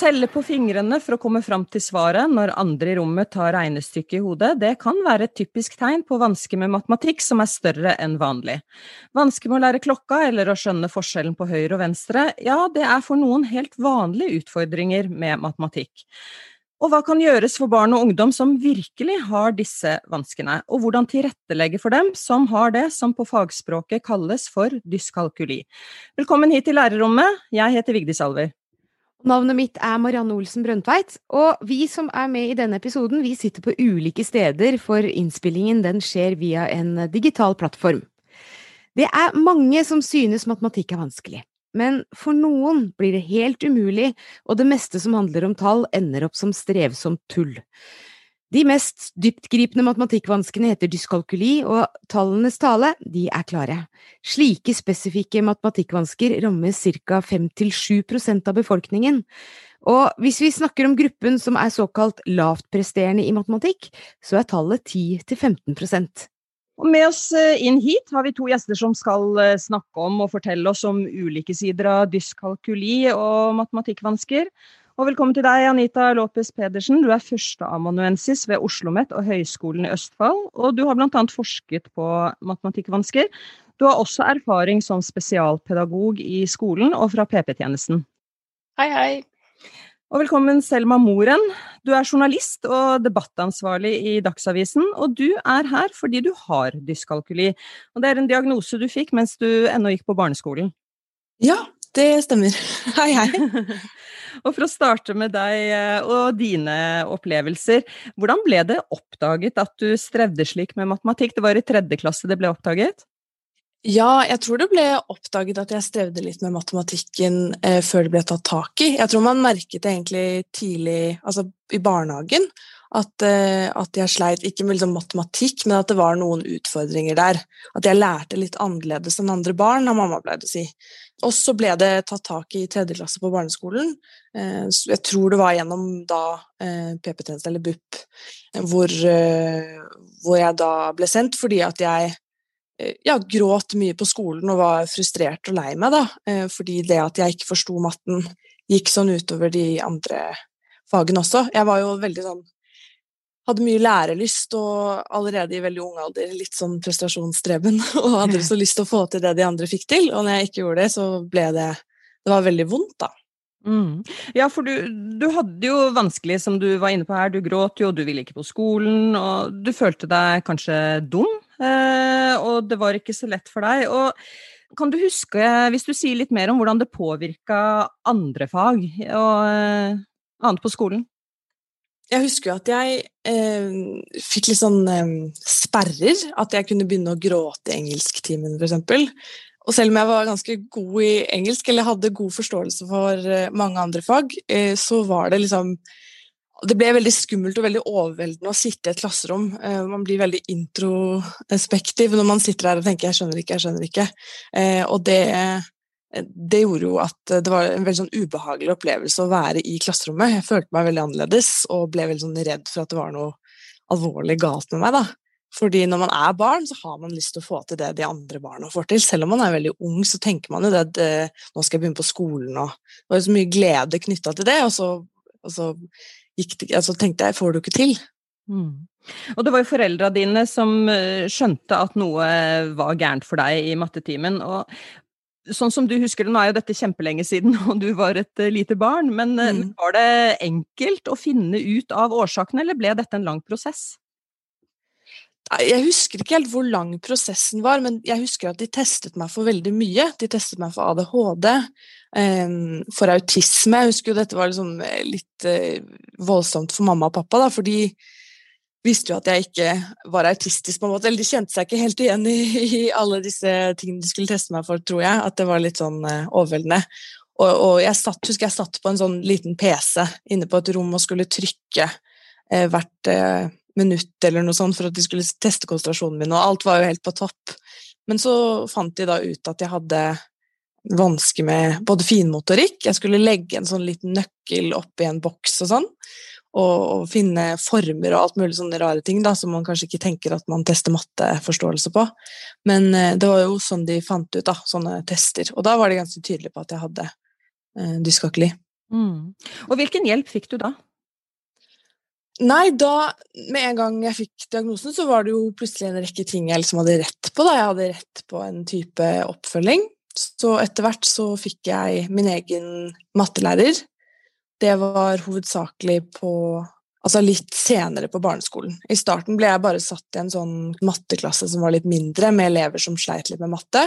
telle på fingrene for å komme fram til svaret når andre i rommet tar regnestykket i hodet, det kan være et typisk tegn på vansker med matematikk som er større enn vanlig. Vansker med å lære klokka eller å skjønne forskjellen på høyre og venstre, ja, det er for noen helt vanlige utfordringer med matematikk. Og hva kan gjøres for barn og ungdom som virkelig har disse vanskene, og hvordan tilrettelegge for dem som har det som på fagspråket kalles for dyskalkuli? Velkommen hit til lærerrommet, jeg heter Vigdis Alver. Navnet mitt er Marianne Olsen Brøndtveit, og vi som er med i denne episoden, vi sitter på ulike steder, for innspillingen den skjer via en digital plattform. Det er mange som synes matematikk er vanskelig, men for noen blir det helt umulig, og det meste som handler om tall, ender opp som strevsomt tull. De mest dyptgripende matematikkvanskene heter dyskalkuli, og tallenes tale, de er klare. Slike spesifikke matematikkvansker rammer ca. 5–7% av befolkningen. Og hvis vi snakker om gruppen som er såkalt lavtpresterende i matematikk, så er tallet 10–15% og Med oss eh, inn hit har vi to gjester som skal eh, snakke om og fortelle oss om ulike sider av dyskalkuli og matematikkvansker. Og velkommen til deg, Anita Lopez Pedersen. Du er førsteamanuensis ved Oslo OsloMet og Høgskolen i Østfold. Og du har bl.a. forsket på matematikkvansker. Du har også erfaring som spesialpedagog i skolen og fra PP-tjenesten. Hei, hei. Og velkommen Selma Moren. Du er journalist og debattansvarlig i Dagsavisen, og du er her fordi du har dyskalkuli. Og det er en diagnose du fikk mens du ennå gikk på barneskolen. Ja, det stemmer. Hei, hei. og for å starte med deg eh, og dine opplevelser. Hvordan ble det oppdaget at du strevde slik med matematikk? Det var i tredje klasse det ble oppdaget? Ja, jeg tror det ble oppdaget at jeg strevde litt med matematikken eh, før det ble tatt tak i. Jeg tror man merket det egentlig tidlig, altså i barnehagen, at, eh, at, jeg sleit ikke med liksom matematikk, men at det var noen utfordringer der. At jeg lærte litt annerledes enn andre barn, har mamma pleid å si. Og så ble det tatt tak i tredje klasse på barneskolen. Eh, jeg tror det var gjennom da eh, PP-tjeneste, eller BUP, hvor, hvor, jeg da ble sendt fordi at jeg ja, gråt mye på skolen og var frustrert og lei meg, da. Fordi det at jeg ikke forsto matten, gikk sånn utover de andre fagene også. Jeg var jo veldig sånn hadde mye lærelyst og allerede i veldig ung alder litt sånn prestasjonsstreben og hadde så lyst til å få til det de andre fikk til. Og når jeg ikke gjorde det, så ble det Det var veldig vondt, da. Mm. Ja, for du, du, hadde jo vanskelig, som du var inne på her. Du gråt jo, du ville ikke på skolen, og du følte deg kanskje dum. Eh, og det var ikke så lett for deg. Og kan du huske, hvis du sier litt mer om hvordan det påvirka andre fag og eh, annet på skolen? Jeg husker jo at jeg eh, fikk litt sånn eh, sperrer. At jeg kunne begynne å gråte i engelsktimen, f.eks. Og selv om jeg var ganske god i engelsk, eller hadde god forståelse for eh, mange andre fag, eh, så var det liksom Det ble veldig skummelt og veldig overveldende å sitte i et klasserom. Eh, man blir veldig introspektiv når man sitter der og tenker 'jeg skjønner ikke, jeg skjønner ikke'. Og det det gjorde jo at det var en veldig sånn ubehagelig opplevelse å være i klasserommet. Jeg følte meg veldig annerledes og ble veldig sånn redd for at det var noe alvorlig galt med meg. da. Fordi når man er barn, så har man lyst til å få til det de andre barna får til. Selv om man er veldig ung, så tenker man jo det at eh, nå skal jeg begynne på skolen, og det var så mye glede knytta til det. Og så, og så, det, altså, tenkte jeg får du ikke til. Mm. Og det var jo foreldra dine som eh, skjønte at noe var gærent for deg i mattetimen. Og Sånn som du husker det, nå er jo dette kjempelenge siden, og du var et uh, lite barn, men uh, mm. var det enkelt å finne ut av årsakene, eller ble dette en lang prosess? Jeg husker ikke helt hvor lang prosessen var, men jeg husker at de testet meg for veldig mye. De testet meg for ADHD, um, for autisme. Jeg husker jo dette var liksom eh, litt voldsomt for mamma og pappa, da, fordi visste jo at jeg ikke var autistisk, på en måte. Eller de kjente seg ikke helt igjen i, i alle disse tingene de skulle teste meg for, tror jeg. At det var litt sånn uh, overveldende. Og, og, jeg satt, husker jeg satt på en sånn liten PC inne på et rom og skulle trykke uh, hvert uh, minutt eller noe sånt for at de skulle teste konsentrasjonen min, og alt var jo helt på topp. Men så fant de da ut at jeg hadde vansker med både finmotorikk Jeg skulle legge en sånn liten nøkkel oppi en boks og sånn og, finne former og alt mulig sånne rare ting da, som man kanskje ikke tenker at man tester matteforståelse på. Men eh, det var jo sånn de fant ut, da, sånne tester. Og da var de ganske tydelige på at jeg hadde eh, dyskalkuli. Mm. Og hvilken hjelp fikk du da? Nei, da med en gang jeg fikk diagnosen, så var det jo plutselig en rekke ting jeg liksom hadde rett på. da. Jeg hadde rett på en type oppfølging. Så etter hvert så fikk jeg min egen mattelærer. Det var hovedsakelig på Altså litt senere på barneskolen. I starten ble jeg bare satt i en sånn matteklasse som var litt mindre, med elever som sleit litt med matte.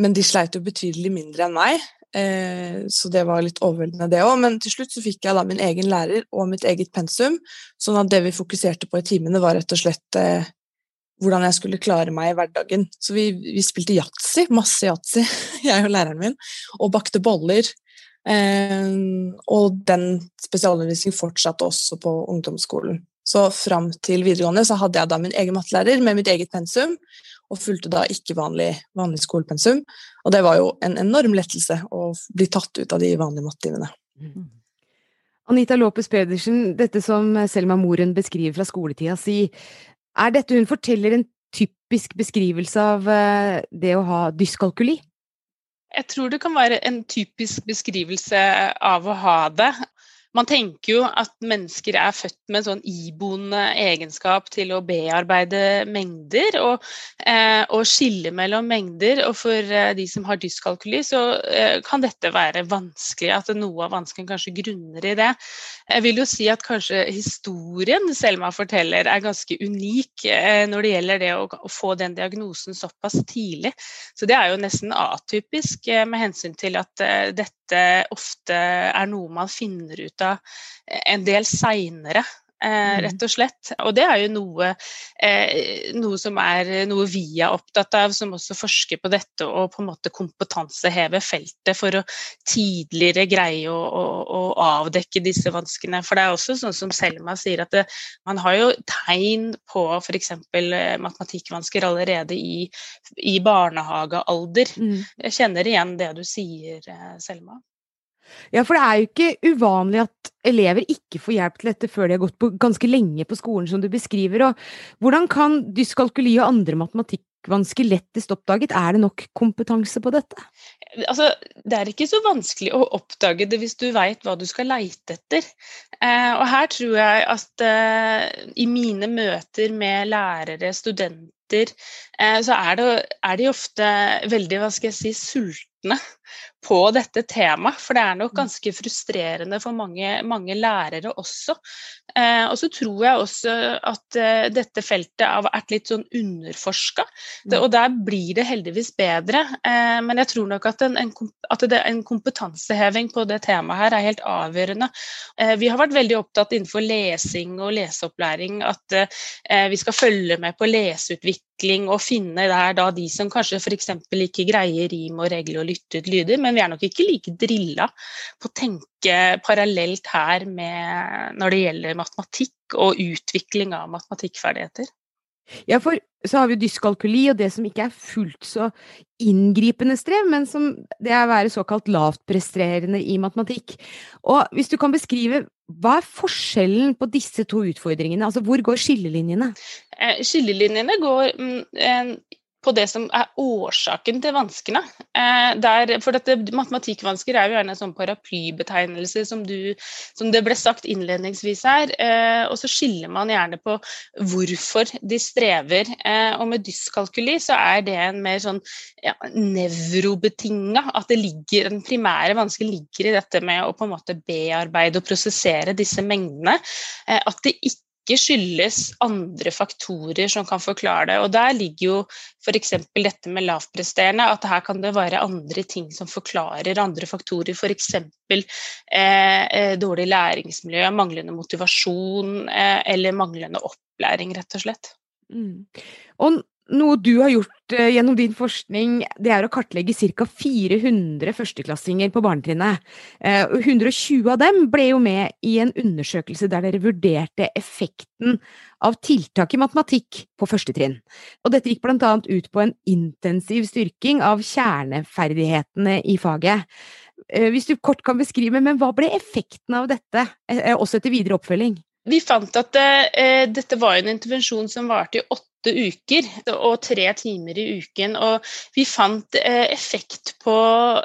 Men de sleit jo betydelig mindre enn meg, eh, så det var litt overveldende, det òg. Men til slutt så fikk jeg da min egen lærer og mitt eget pensum, sånn at det vi fokuserte på i timene, var rett og slett eh, hvordan jeg skulle klare meg i hverdagen. Så vi, vi spilte yatzy, masse yatzy, jeg og læreren min, og bakte boller. Eh, og den spesialundervisningen fortsatte også på ungdomsskolen. Så fram til videregående så hadde jeg da min egen mattelærer med mitt eget pensum, og fulgte da ikke vanlig, vanlig skolepensum. Og det var jo en enorm lettelse å bli tatt ut av de vanlige mattetimene. Mm. Anita Lopez Pedersen, dette som Selma Moren beskriver fra skoletida si, er dette hun forteller en typisk beskrivelse av eh, det å ha dyskalkuli? Jeg tror det kan være en typisk beskrivelse av å ha det. Man tenker jo at mennesker er født med en sånn iboende egenskap til å bearbeide mengder og, eh, og skille mellom mengder. Og for eh, de som har dyskalkuli, så eh, kan dette være vanskelig. At noe av vansken kanskje grunner i det. Jeg vil jo si at kanskje historien Selma forteller er ganske unik eh, når det gjelder det å, å, få den diagnosen såpass tidlig. Så det er jo nesten atypisk eh, med hensyn til at eh, dette ofte er noe man finner ut av en del seinere. Eh, mm. rett og slett. Og det er jo noe, eh, noe som er noe vi er opptatt av, som også forsker på dette, og på en måte kompetanseheve feltet for å tidligere greie å, å, å, avdekke disse vanskene. For det er også sånn som Selma sier, at det, man har jo tegn på f.eks. Eh, matematikkvansker allerede i, i barnehagealder. Mm. Jeg kjenner igjen det du sier, Selma. Ja, for det er jo ikke uvanlig at elever ikke får hjelp til dette før de har gått på ganske lenge på skolen, som du beskriver. Og hvordan kan dyskalkuli og andre matematikkvansker lettest oppdaget? Er det nok kompetanse på dette? Altså, det er ikke så vanskelig å oppdage det hvis du veit hva du skal leite etter. Eh, og her tror jeg at eh, i mine møter med lærere, studenter, eh, så er, det, er de ofte veldig, hva skal jeg si, sultne på dette temaet. For det er nok mm. ganske frustrerende for mange, mange lærere også. Eh, og så tror jeg også at eh, dette feltet har vært litt sånn underforska. Mm. Og der blir det heldigvis bedre. Eh, men jeg tror nok at en, en, at det, en, kompetanseheving på det temaet her er helt avgjørende. Eh, vi har vært veldig opptatt innenfor lesing og leseopplæring at eh, vi skal følge med på leseutvikling og finne der da de som kanskje f.eks. ikke greier rim og regler og lytte ut lyder, men vi er nok ikke like drilla på å tenke parallelt her med når det gjelder matematikk og utvikling av matematikkferdigheter. Ja, for så har vi jo dyskalkuli og det som ikke er fullt så inngripende strev, men som det er å være såkalt lavtpresterende i matematikk. Og hvis du kan beskrive hva er forskjellen på disse to utfordringene? Altså hvor går skillelinjene? Eh, skillelinjene går mm, på det som er årsaken til vanskene. Eh, der, for dette, Matematikkvansker er jo gjerne en sånn paraplybetegnelse, som, du, som det ble sagt innledningsvis her. Eh, og så skiller man gjerne på hvorfor de strever. Eh, og med dyskalkuli så er det en mer sånn ja, nevrobetinga, at ligger, den primære vanske ligger i dette med å på en måte bearbeide og prosessere disse mengdene. Eh, at det ikke ikke skyldes andre faktorer som kan forklare det. Og Der ligger jo f.eks. dette med lavpresterende, at her kan det være andre ting som forklarer andre faktorer. F.eks. Eh, eh, dårlig læringsmiljø, manglende motivasjon eh, eller manglende opplæring, rett og slett. Mm. Og noe du har gjort gjennom din forskning, det er å kartlegge ca. 400 førsteklassinger på barnetrinnet. Uh, 120 av dem ble jo med i en undersøkelse der dere vurderte effekten av tiltak i matematikk på første trinn. Og dette gikk blant annet ut på en intensiv styrking av kjerneferdighetene i faget. Uh, hvis du kort kan beskrive, men hva ble effekten av dette, også etter videre oppfølging? Vi fant at det, dette var en intervensjon som varte i åtte åtte uker og tre timer i uken. Og vi fant eh, effekt på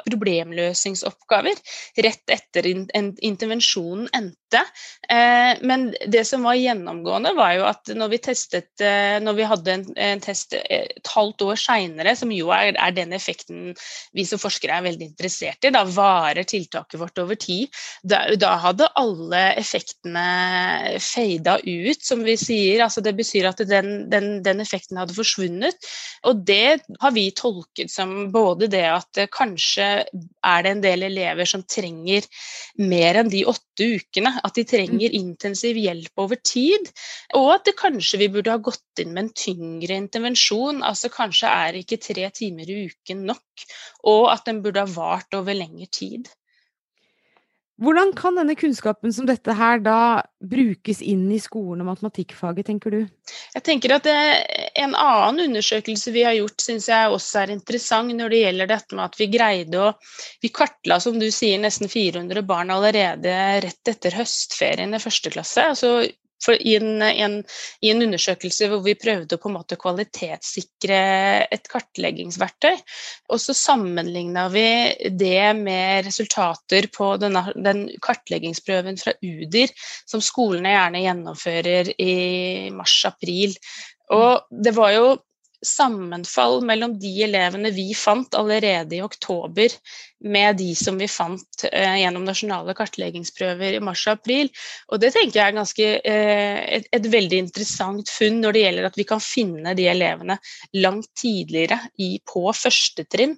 problemløsningsoppgaver rett etter intervensjonen endte. Eh, men det som var gjennomgående, var jo at når vi testet eh, Når vi hadde en, test et halvt år seinere, som jo er, den effekten vi som forskere er veldig interessert i, da varer tiltaket vårt over tid, da, da hadde alle effektene fada ut, som vi sier. Altså det betyr at den, den, den, effekten hadde forsvunnet. Og det har vi tolket som både det at kanskje er det en del elever som trenger mer enn de åtte ukene. At de trenger mm. intensiv hjelp over tid. Og at det kanskje vi burde ha gått inn med en tyngre intervensjon. altså Kanskje er ikke tre timer i uken nok. Og at den burde ha vart over lengre tid. Hvordan kan denne kunnskapen som dette her da brukes inn i skolen og matematikkfaget, tenker du? Jeg tenker at det, En annen undersøkelse vi har gjort, syns jeg også er interessant når det gjelder dette med at vi greide å Vi kartla, som du sier, nesten 400 barn allerede rett etter høstferien i første klasse. altså i en, en, i, en, undersøkelse hvor vi prøvde å på en måte kvalitetssikre et kartleggingsverktøy. Og så sammenligna vi det med resultater på denne, den kartleggingsprøven fra UDIR, som skolene gjerne gjennomfører i mars-april. Og det var jo sammenfall mellom de elevene vi fant allerede i oktober, med de som vi fant eh, gjennom nasjonale kartleggingsprøver i mars og april. Og Det tenker jeg er ganske, eh, et, et, veldig interessant funn når det gjelder at vi kan finne de elevene langt tidligere i, på første trinn,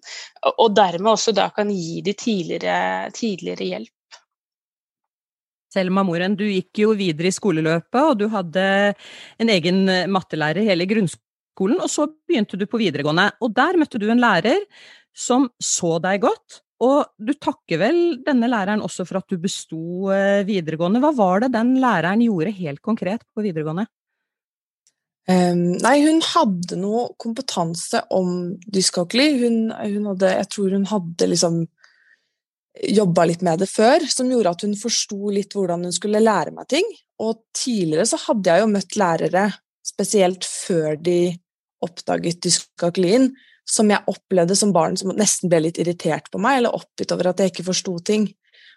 og, dermed også da kan gi de tidligere, tidligere hjelp. Selma Moren, du gikk jo videre i skoleløpet, og du hadde en egen mattelærer hele grunnskolen grunnskolen, og så begynte du på videregående. Og der møtte du en lærer som så deg godt, og du takker vel denne læreren også for at du besto eh, videregående. Hva var det den læreren gjorde helt konkret på videregående? Um, nei, hun hadde noe kompetanse om dyskalkuli. Hun, hun hadde, jeg tror hun hadde liksom jobba litt med det før, som gjorde at hun forsto litt hvordan hun skulle lære meg ting. Og tidligere så hadde jeg jo møtt lærere, spesielt før de oppdaget dyskalkulien, som jeg opplevde som barn som nesten ble litt irritert på meg, eller oppgitt over at jeg ikke forsto ting.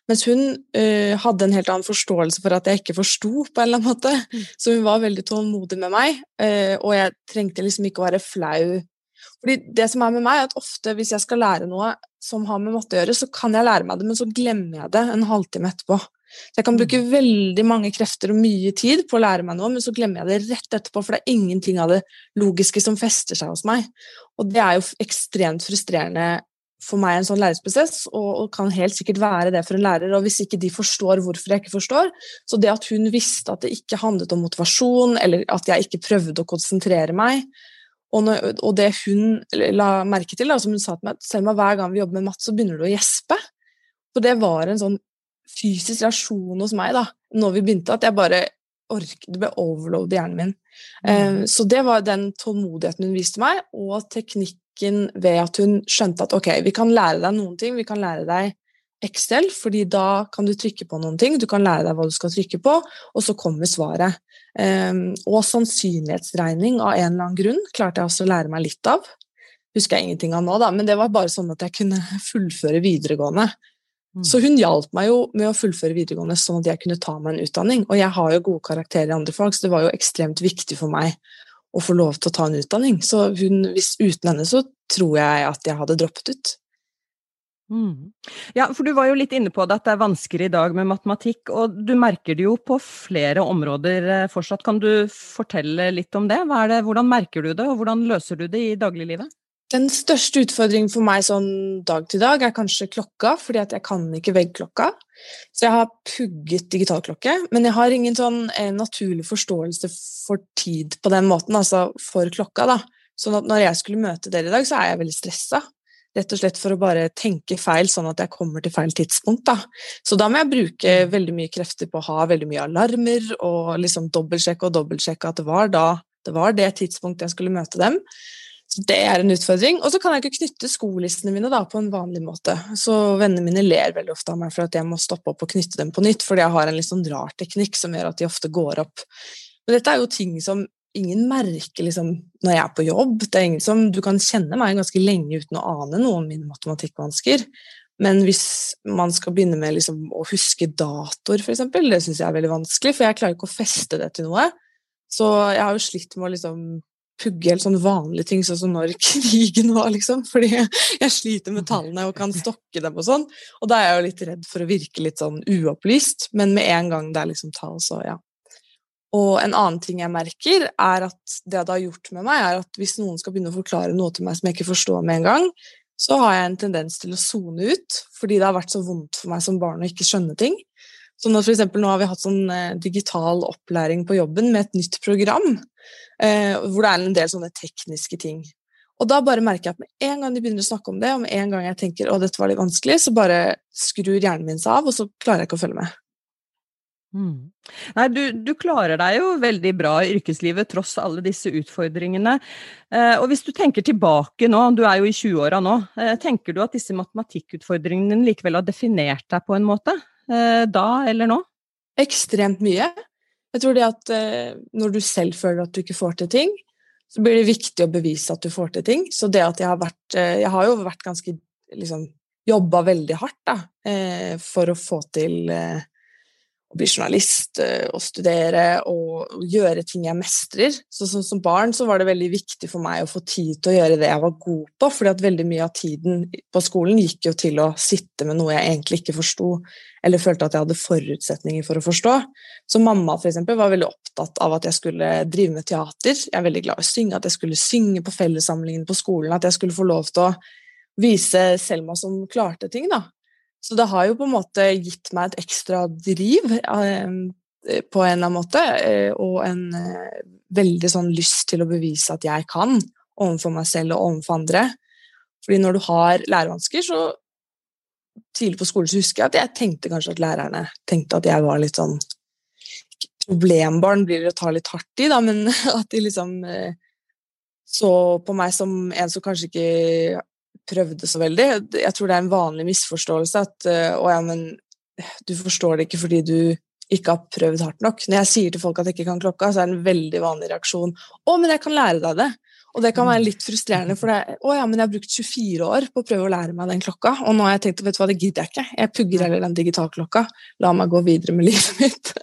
Mens hun uh, hadde en helt annen forståelse for at jeg ikke forsto, på en eller annen måte. Mm. Så hun var veldig tålmodig med meg, uh, og jeg trengte liksom ikke å være flau. Fordi det som er med meg, er at ofte hvis jeg skal lære noe som har med matte å gjøre, så kan jeg lære meg det, men så glemmer jeg det en halvtime etterpå. Så jeg kan bruke mm. veldig mange krefter og mye tid på å lære meg noe, men så glemmer jeg det rett etterpå, for det er ingenting av det logiske som fester seg hos meg. Og det er jo ekstremt frustrerende for meg en sånn læringsprosess, og, og, kan helt sikkert være det for en lærer. Og hvis ikke de forstår hvorfor jeg ikke forstår Så det at hun visste at det ikke handlet om motivasjon, eller at jeg ikke prøvde å konsentrere meg, og, når, og det hun la merke til, da, som hun sa til meg, selv om hver gang vi jobber med matte, så begynner du å gjespe. For det var en sånn fysisk reaksjon hos meg da når vi begynte, at jeg bare orket Det ble overload i hjernen min. Mm. Um, så det var den tålmodigheten hun viste meg, og teknikken ved at hun skjønte at ok, vi kan lære deg noen ting, vi kan lære deg Excel, fordi da kan du trykke på noen ting, du kan lære deg hva du skal trykke på, og så kommer svaret. Um, og sannsynlighetsregning av en eller annen grunn klarte jeg også å lære meg litt av. Husker jeg ingenting av nå, da, men det var bare sånn at jeg kunne fullføre videregående. Mm. Så hun hjalp meg jo med å fullføre videregående sånn at jeg kunne ta meg en utdanning. Og jeg har jo gode karakterer i andre fag, så det var jo ekstremt viktig for meg å få lov til å ta en utdanning. Så hun, hvis, uten henne så tror jeg at jeg hadde droppet ut. Mm. Ja, for du var jo litt inne på det at det er vanskelig i dag med matematikk, og du merker det jo på flere områder eh, fortsatt. Kan du fortelle litt om det? det? Hvordan merker du det, og hvordan løser du det i dagliglivet? Den største utfordringen for meg sånn dag til dag er kanskje klokka, fordi at jeg kan ikke veggklokka. Så jeg har pugget digitalklokke, men jeg har ingen sånn eh, naturlig forståelse for tid på den måten, altså for klokka, da. Sånn at når jeg skulle møte dere i dag, så er jeg veldig stressa. Rett og slett for å bare tenke feil, sånn at jeg kommer til feil tidspunkt. Da. Så da må jeg bruke veldig mye krefter på å ha veldig mye alarmer og liksom dobbeltsjekke og dobbeltsjekke at det var da det var det tidspunktet jeg skulle møte dem. Det er en utfordring. Og så kan jeg ikke knytte skolissene mine da, på en vanlig måte. Så vennene mine ler veldig ofte av meg for at jeg må stoppe opp og knytte dem på nytt, fordi jeg har en litt sånn rar teknikk som gjør at de ofte går opp. Men dette er jo ting som ingen merker liksom når jeg er på jobb. Det er ingen som, Du kan kjenne meg ganske lenge uten å ane noe om mine matematikkvansker. Men hvis man skal begynne med liksom å huske datoer, f.eks., det syns jeg er veldig vanskelig, for jeg klarer ikke å feste det til noe. Så jeg har jo slitt med å liksom pugge helt sånn vanlige ting, sånn som når krigen var, liksom. Fordi jeg sliter med tallene og kan stokke dem og sånn. Og da er jeg jo litt redd for å virke litt sånn uopplyst, men med en gang det er liksom tall, så ja. Og en annen ting jeg merker, er at det det har gjort med meg, er at hvis noen skal begynne å forklare noe til meg som jeg ikke forstår med en gang, så har jeg en tendens til å sone ut, fordi det har vært så vondt for meg som barn å ikke skjønne ting. Så at for eksempel, nå har vi hatt sånn eh, digital opplæring på jobben med et nytt program, eh, hvor det er en del sånne tekniske ting. Og da bare merker jeg at med en gang de begynner å snakke om det, og med en gang jeg tenker å dette var litt vanskelig, så bare skrur hjernen min seg av, og så klarer jeg ikke å følge med. Mm. Nei, du, du, klarer deg jo veldig bra i yrkeslivet tross alle disse utfordringene. Eh, og hvis du tenker tilbake nå, du er jo i 20-åra nå, eh, tenker du at disse matematikkutfordringene likevel har definert deg på en måte? Eh, da eller nå? Ekstremt mye. Jeg tror det at eh, når du selv føler at du ikke får til ting, så blir det viktig å bevise at du får til ting. Så det at jeg har vært eh, Jeg har jo vært ganske liksom Jobba veldig hardt da, eh, for å få til å bli journalist eh, og studere og gjøre ting jeg mestrer. Så, så, Som barn så var det veldig viktig for meg å få tid til å gjøre det jeg var god på, fordi at veldig mye av tiden på skolen gikk jo til å sitte med noe jeg egentlig ikke forsto, eller følte at jeg hadde forutsetninger for å forstå. Så mamma for eksempel, var veldig opptatt av at jeg skulle drive med teater. Jeg er veldig glad i å synge, at jeg skulle synge på fellessamlingen på skolen, at jeg skulle få lov til å vise Selma som klarte ting. da. Så det har jo på en måte gitt meg et ekstra driv eh, på en eller annen måte, eh, og en eh, veldig sånn lyst til å bevise at jeg kan overfor meg selv og overfor andre. Fordi når du har lærevansker, så tidlig på skolen så husker jeg at jeg tenkte kanskje at lærerne tenkte at jeg var litt sånn Problembarn blir det å ta litt hardt i, da, men at de liksom så på meg som en som kanskje ikke prøvde så veldig. Jeg tror det er en vanlig misforståelse at eh, å ja, men du forstår det ikke fordi du ikke har prøvd hardt nok. Når jeg sier til folk at jeg ikke kan klokka, så er det en veldig vanlig reaksjon. 'Å, men jeg kan lære deg det.' Og det kan være litt frustrerende, for det 'Å ja, men jeg har brukt 24 år på å prøve å lære meg den klokka', og nå har jeg tenkt vet du hva, det gidder jeg ikke. Jeg pugger heller den digitalklokka. La meg gå videre med livet mitt.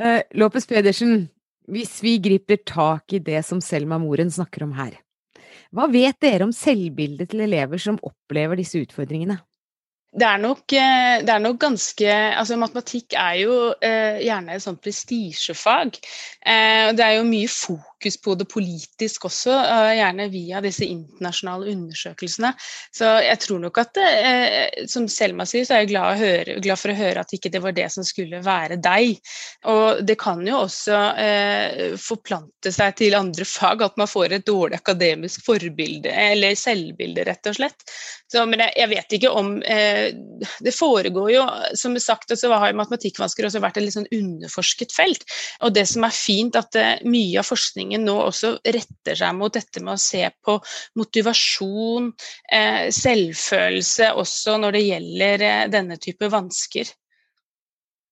uh, Lopez Pedersen, hvis vi griper tak i det som Selma Moren snakker om her, hva vet dere om selvbildet til elever som opplever disse utfordringene? Det er, nok, eh, det er nok, ganske altså Matematikk er jo eh, gjerne et sånt prestisjefag. Eh, det er jo mye fokus på det politisk også, eh, gjerne via disse internasjonale undersøkelsene. Så jeg tror nok at det, eh, som Selma sier, så er jeg glad, høre, glad, for å høre at ikke det var det som skulle være deg. Og det kan jo også eh, forplante seg til andre fag, at man får et dårlig akademisk forbilde, eller selvbilde, rett og slett. Så, men jeg, jeg, vet ikke om eh, Det foregår jo, som sagt, så har matematikkvansker også vært et litt sånn underforsket felt. Og det som er fint, at eh, mye av forskningen nå også retter seg mot dette med å se på motivasjon, eh, selvfølelse, også når det gjelder eh, denne type vansker.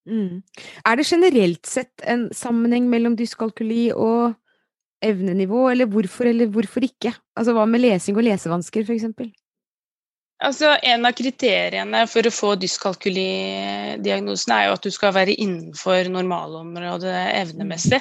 Mm. Er det generelt sett en sammenheng mellom dyskalkuli og evnenivå, eller hvorfor eller hvorfor ikke? Altså hva med lesing og lesevansker, f.eks.? Altså, En av kriteriene for å få dyskalkulidiagnosen er jo at du skal være innenfor normalområdet evnemessig.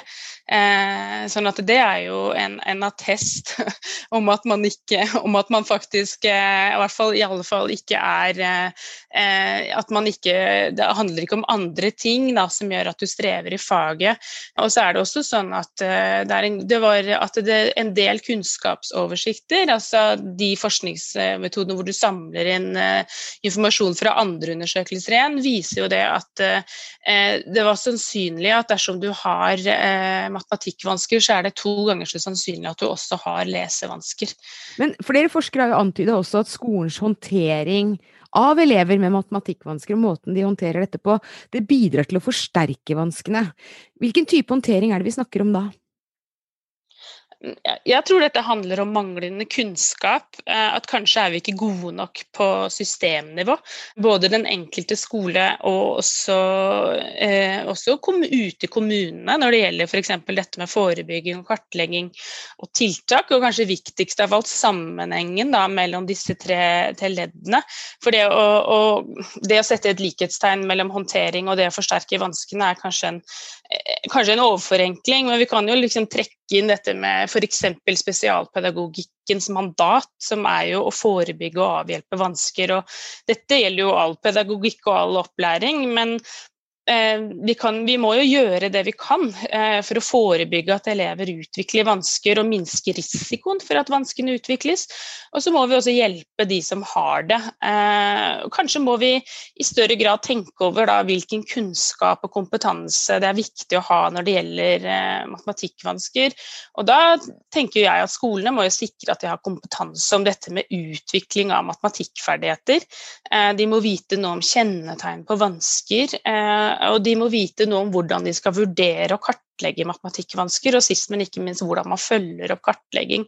Eh, sånn at det er jo en, en attest om at man ikke Om at man faktisk eh, i hvert fall i alle fall ikke er eh, At man ikke Det handler ikke om andre ting da, som gjør at du strever i faget. Og så er det også sånn at eh, det, en, det var at det en del kunnskapsoversikter, altså de forskningsmetodene hvor du samler samler inn uh, informasjon fra andre undersøkelser igjen, viser jo det at uh, det var sannsynlig at dersom du har uh, matematikkvansker, så er det to ganger så sannsynlig at du også har lesevansker. Men flere forskere har jo antydet også at skolens håndtering av elever med matematikkvansker og måten de håndterer dette på, det bidrar til å forsterke vanskene. Hvilken type håndtering er det vi snakker om da? Jeg tror dette handler om manglende kunnskap. Eh, at kanskje er vi ikke gode nok på systemnivå. Både den enkelte skole og også, eh, også ut i kommunene når det gjelder f.eks. dette med forebygging kartlegging og tiltak. Og kanskje viktigst av alt sammenhengen da, mellom disse tre, tre leddene. For det å, å, det å, sette et likhetstegn mellom håndtering og det å forsterke vanskene er kanskje en, kanskje en overforenkling, men vi kan jo liksom trekke inn dette med f.eks. spesialpedagogikkens mandat, som er jo å forebygge og avhjelpe vansker. Og dette gjelder jo all pedagogikk og all opplæring, men Eh, vi, kan, vi, må jo gjøre det vi kan eh, for å forebygge at elever utvikler vansker og minske risikoen for at vanskene utvikles. Og så må vi også hjelpe de som har det. Eh, kanskje må vi i større grad tenke over da, hvilken kunnskap og kompetanse det er viktig å ha når det gjelder matematikkvansker. Og da tenker jeg at skolene må jo sikre at de har kompetanse om dette med utvikling av matematikkferdigheter. De må vite noe om kjennetegn på vansker og de må vite noe om hvordan de skal vurdere og kartlegge matematikkvansker, og sist, men ikke minst hvordan man følger opp kartlegging.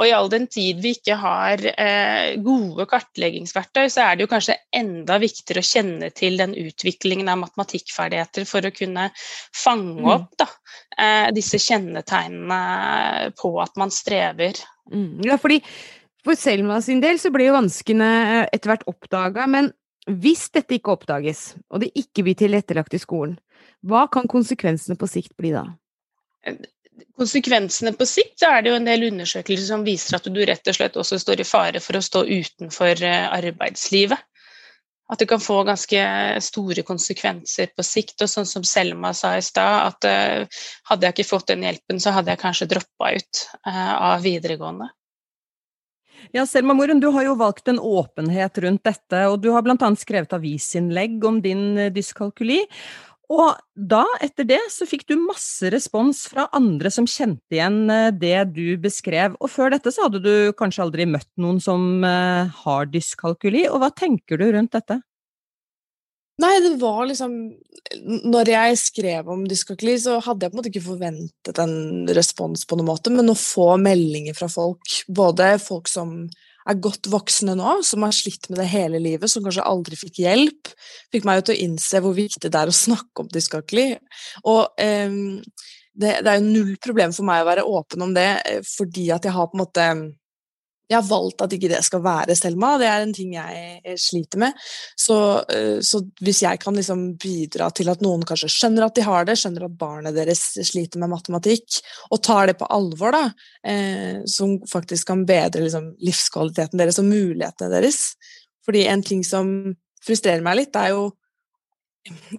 Og i all den tid vi ikke har eh, gode kartleggingsverktøy, så er det jo kanskje enda viktigere å kjenne til den utviklingen av matematikkferdigheter for å kunne fange mm. opp da, eh, disse kjennetegnene på at man strever. Mm. Ja, fordi for Selma sin del så ble jo vanskene eh, etter hvert oppdaga, men hvis dette ikke oppdages, og det ikke blir tilrettelagt i skolen, hva kan konsekvensene på sikt bli da? Konsekvensene på sikt er det jo en del undersøkelser som viser at du rett og slett også står i fare for å stå utenfor eh, arbeidslivet. At det kan få ganske store konsekvenser på sikt. Og sånn som Selma sa i stad, at uh, hadde jeg ikke fått den hjelpen, så hadde jeg kanskje droppa ut av videregående. Ja, Selma Moren, du har jo valgt en åpenhet rundt dette, og du har annet skrevet avisinnlegg om din eh, dyskalkuli. Og da, etter det, så fikk du masse respons fra andre som kjente igjen eh, det du beskrev. Og før dette så hadde du kanskje aldri møtt noen som eh, har dyskalkuli, og hva tenker du rundt dette? Nei, det var liksom Når jeg skrev om dyskalkuli, så hadde jeg på en måte ikke forventet en respons på noen måte, men å få meldinger fra folk, både folk som er godt voksne nå, som har slitt med det hele livet, som kanskje aldri fikk hjelp, fikk meg jo til å innse hvor viktig det er å snakke om dyskalkuli. Og um, det, det, er jo null problem for meg å være åpen om det, eh, fordi at jeg har på en måte jeg har valgt at ikke det skal være Selma. Det er en ting jeg sliter med. Så, eh, så hvis jeg kan liksom bidra til at noen kanskje skjønner at de har det, skjønner at barnet deres sliter med matematikk, og tar det på alvor, da, eh, som faktisk kan bedre liksom, livskvaliteten deres og mulighetene deres. Fordi en ting som frustrerer meg litt, er jo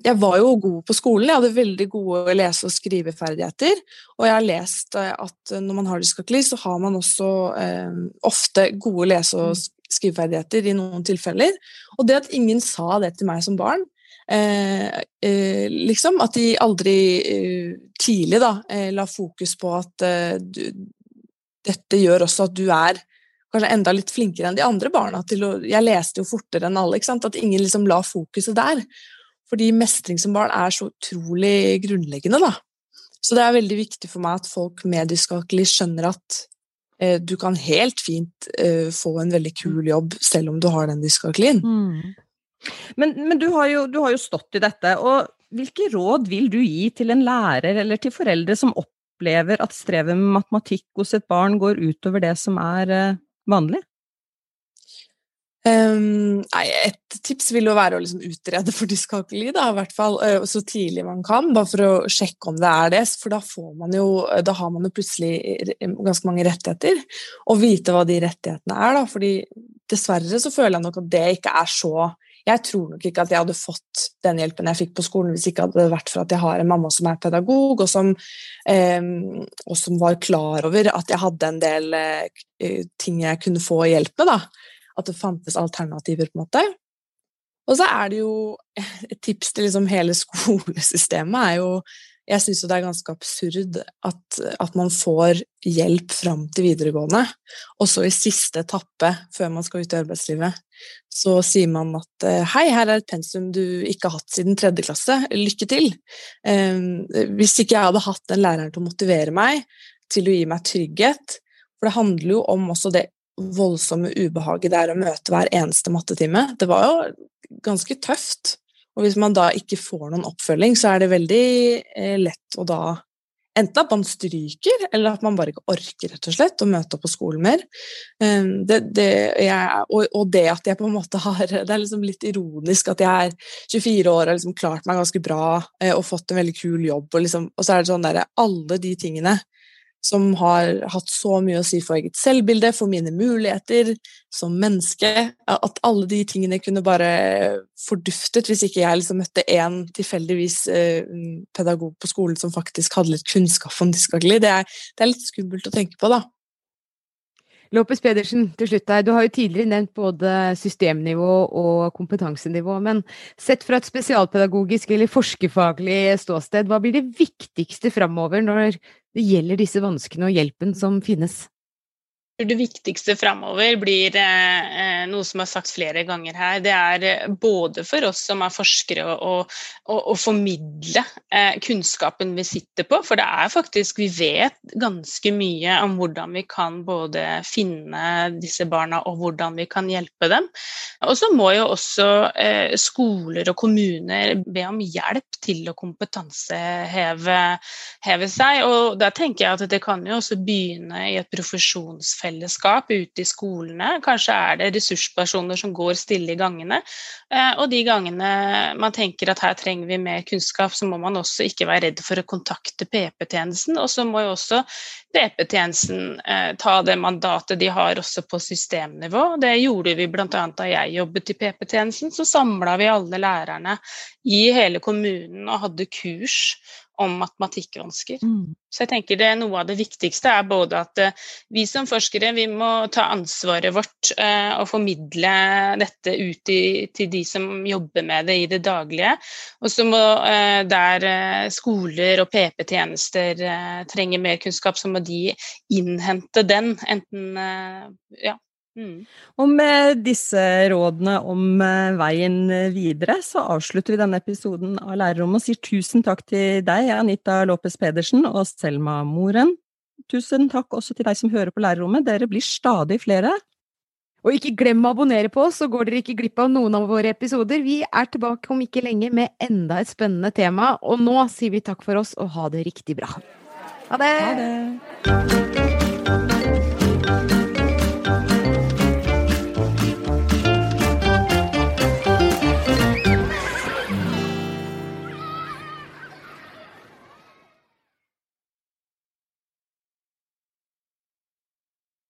jeg var jo god på skolen, jeg hadde veldig gode lese- og skriveferdigheter. Og jeg har lest eh, at når man har dyskakli, så har man også eh, ofte gode lese- og skriveferdigheter i noen tilfeller. Og det at ingen sa det til meg som barn, eh, eh, liksom At de aldri eh, tidlig da, eh, la fokus på at du, dette gjør også at du er kanskje enda litt flinkere enn de andre barna. Å, jeg leste jo fortere enn alle. At ingen liksom la fokuset der. Fordi mestring som barn er så utrolig grunnleggende, da. Så det er veldig viktig for meg at folk med dyskalkuli skjønner at eh, du kan helt fint eh, få en veldig kul jobb selv om du har den dyskalkulien. Mm. Men, men du, har jo, du, har jo, stått i dette, og hvilke råd vil du gi til en lærer eller til foreldre som opplever at strevet med matematikk hos et barn går utover det som er eh, vanlig? Um, nei, et tips vil jo være å liksom utrede for dyskalkuli, da, i hvert fall så tidlig man kan, bare for å sjekke om det er det. For da, man jo, da har man jo plutselig ganske mange rettigheter, og vite hva de rettighetene er. Da, fordi dessverre så føler jeg nok at det ikke er så Jeg tror nok ikke at jeg hadde fått den hjelpen jeg fikk på skolen hvis ikke hadde vært for at jeg har en mamma som er pedagog, og som, um, og som var klar over at jeg hadde en del uh, ting jeg kunne få hjelp med. da at det fantes alternativer, på en måte. Og så er det jo et tips til liksom hele skolesystemet er jo Jeg syns jo det er ganske absurd at, at, man får hjelp fram til videregående, og så i siste etappe, før man skal ut i arbeidslivet, så sier man at eh, hei, her er et pensum du ikke har hatt siden tredje klasse, lykke til. Um, hvis ikke jeg hadde hatt den læreren til å motivere meg til å gi meg trygghet. For det handler jo om også det voldsomme ubehaget det er å møte hver eneste mattetime. Det var jo ganske tøft. Og hvis man da ikke får noen oppfølging, så er det veldig eh, lett å da Enten at man stryker, eller at man bare ikke orker rett og slett å møte opp på skolen mer. Um, det, det, jeg, og, og, det at jeg på en måte har Det er liksom litt ironisk at jeg er 24 år og har liksom klart meg ganske bra eh, og fått en veldig kul jobb, og, liksom, og så er det sånn derre Alle de tingene som har hatt så mye å si for eget selvbilde, for mine muligheter som menneske. At alle de tingene kunne bare forduftet hvis ikke jeg liksom møtte én tilfeldigvis eh, pedagog på skolen som faktisk hadde litt kunnskap om dyskagli. Det, det, er litt skummelt å tenke på, da. Lopez Pedersen, til slutt her. Du har jo tidligere nevnt både systemnivå og kompetansenivå. Men sett fra et spesialpedagogisk eller forskerfaglig ståsted, hva blir det viktigste framover når det gjelder disse vanskene og hjelpen som finnes? Det viktigste framover blir eh, eh, noe som er sagt flere ganger her. Det er eh, både for oss som er forskere å, å, formidle eh, kunnskapen vi sitter på. For det er faktisk Vi vet ganske mye om hvordan vi kan både finne disse barna og hvordan vi kan hjelpe dem. Og så må jo også eh, skoler og kommuner be om hjelp til å kompetanseheve seg. Og da tenker jeg at det kan jo også begynne i et profesjonsfelt fellesskap ute i skolene. Kanskje er det ressurspersoner som går stille i gangene. Eh, og de gangene man tenker at her trenger vi mer kunnskap, så må man også ikke være redd for å kontakte PP-tjenesten. Og så må jo også PP-tjenesten eh, ta det mandatet de har også på systemnivå. Det gjorde vi bl.a. da jeg jobbet i PP-tjenesten. Så samla vi alle lærerne i hele kommunen og hadde kurs om matematikkvansker. Mm. Så jeg tenker det Noe av det viktigste er både at eh, vi som forskere vi må ta ansvaret vårt eh, og formidle dette ut i, til de som jobber med det i det daglige. Og så må eh, der skoler og PP-tjenester trenger mer kunnskap, så må de innhente den. Enten ja, Mm. Og med disse rådene om eh, veien videre, så avslutter vi denne episoden av Lærerrommet og sier tusen takk til deg, Anita Lopez Pedersen og Selma Moren. Tusen takk også til deg som hører på Lærerrommet, dere blir stadig flere. Og ikke glem å abonnere på oss, så går dere ikke glipp av noen av våre episoder. Vi er tilbake om ikke lenge med enda et spennende tema, og nå sier vi takk for oss og ha det riktig bra. Ha det! Ha det.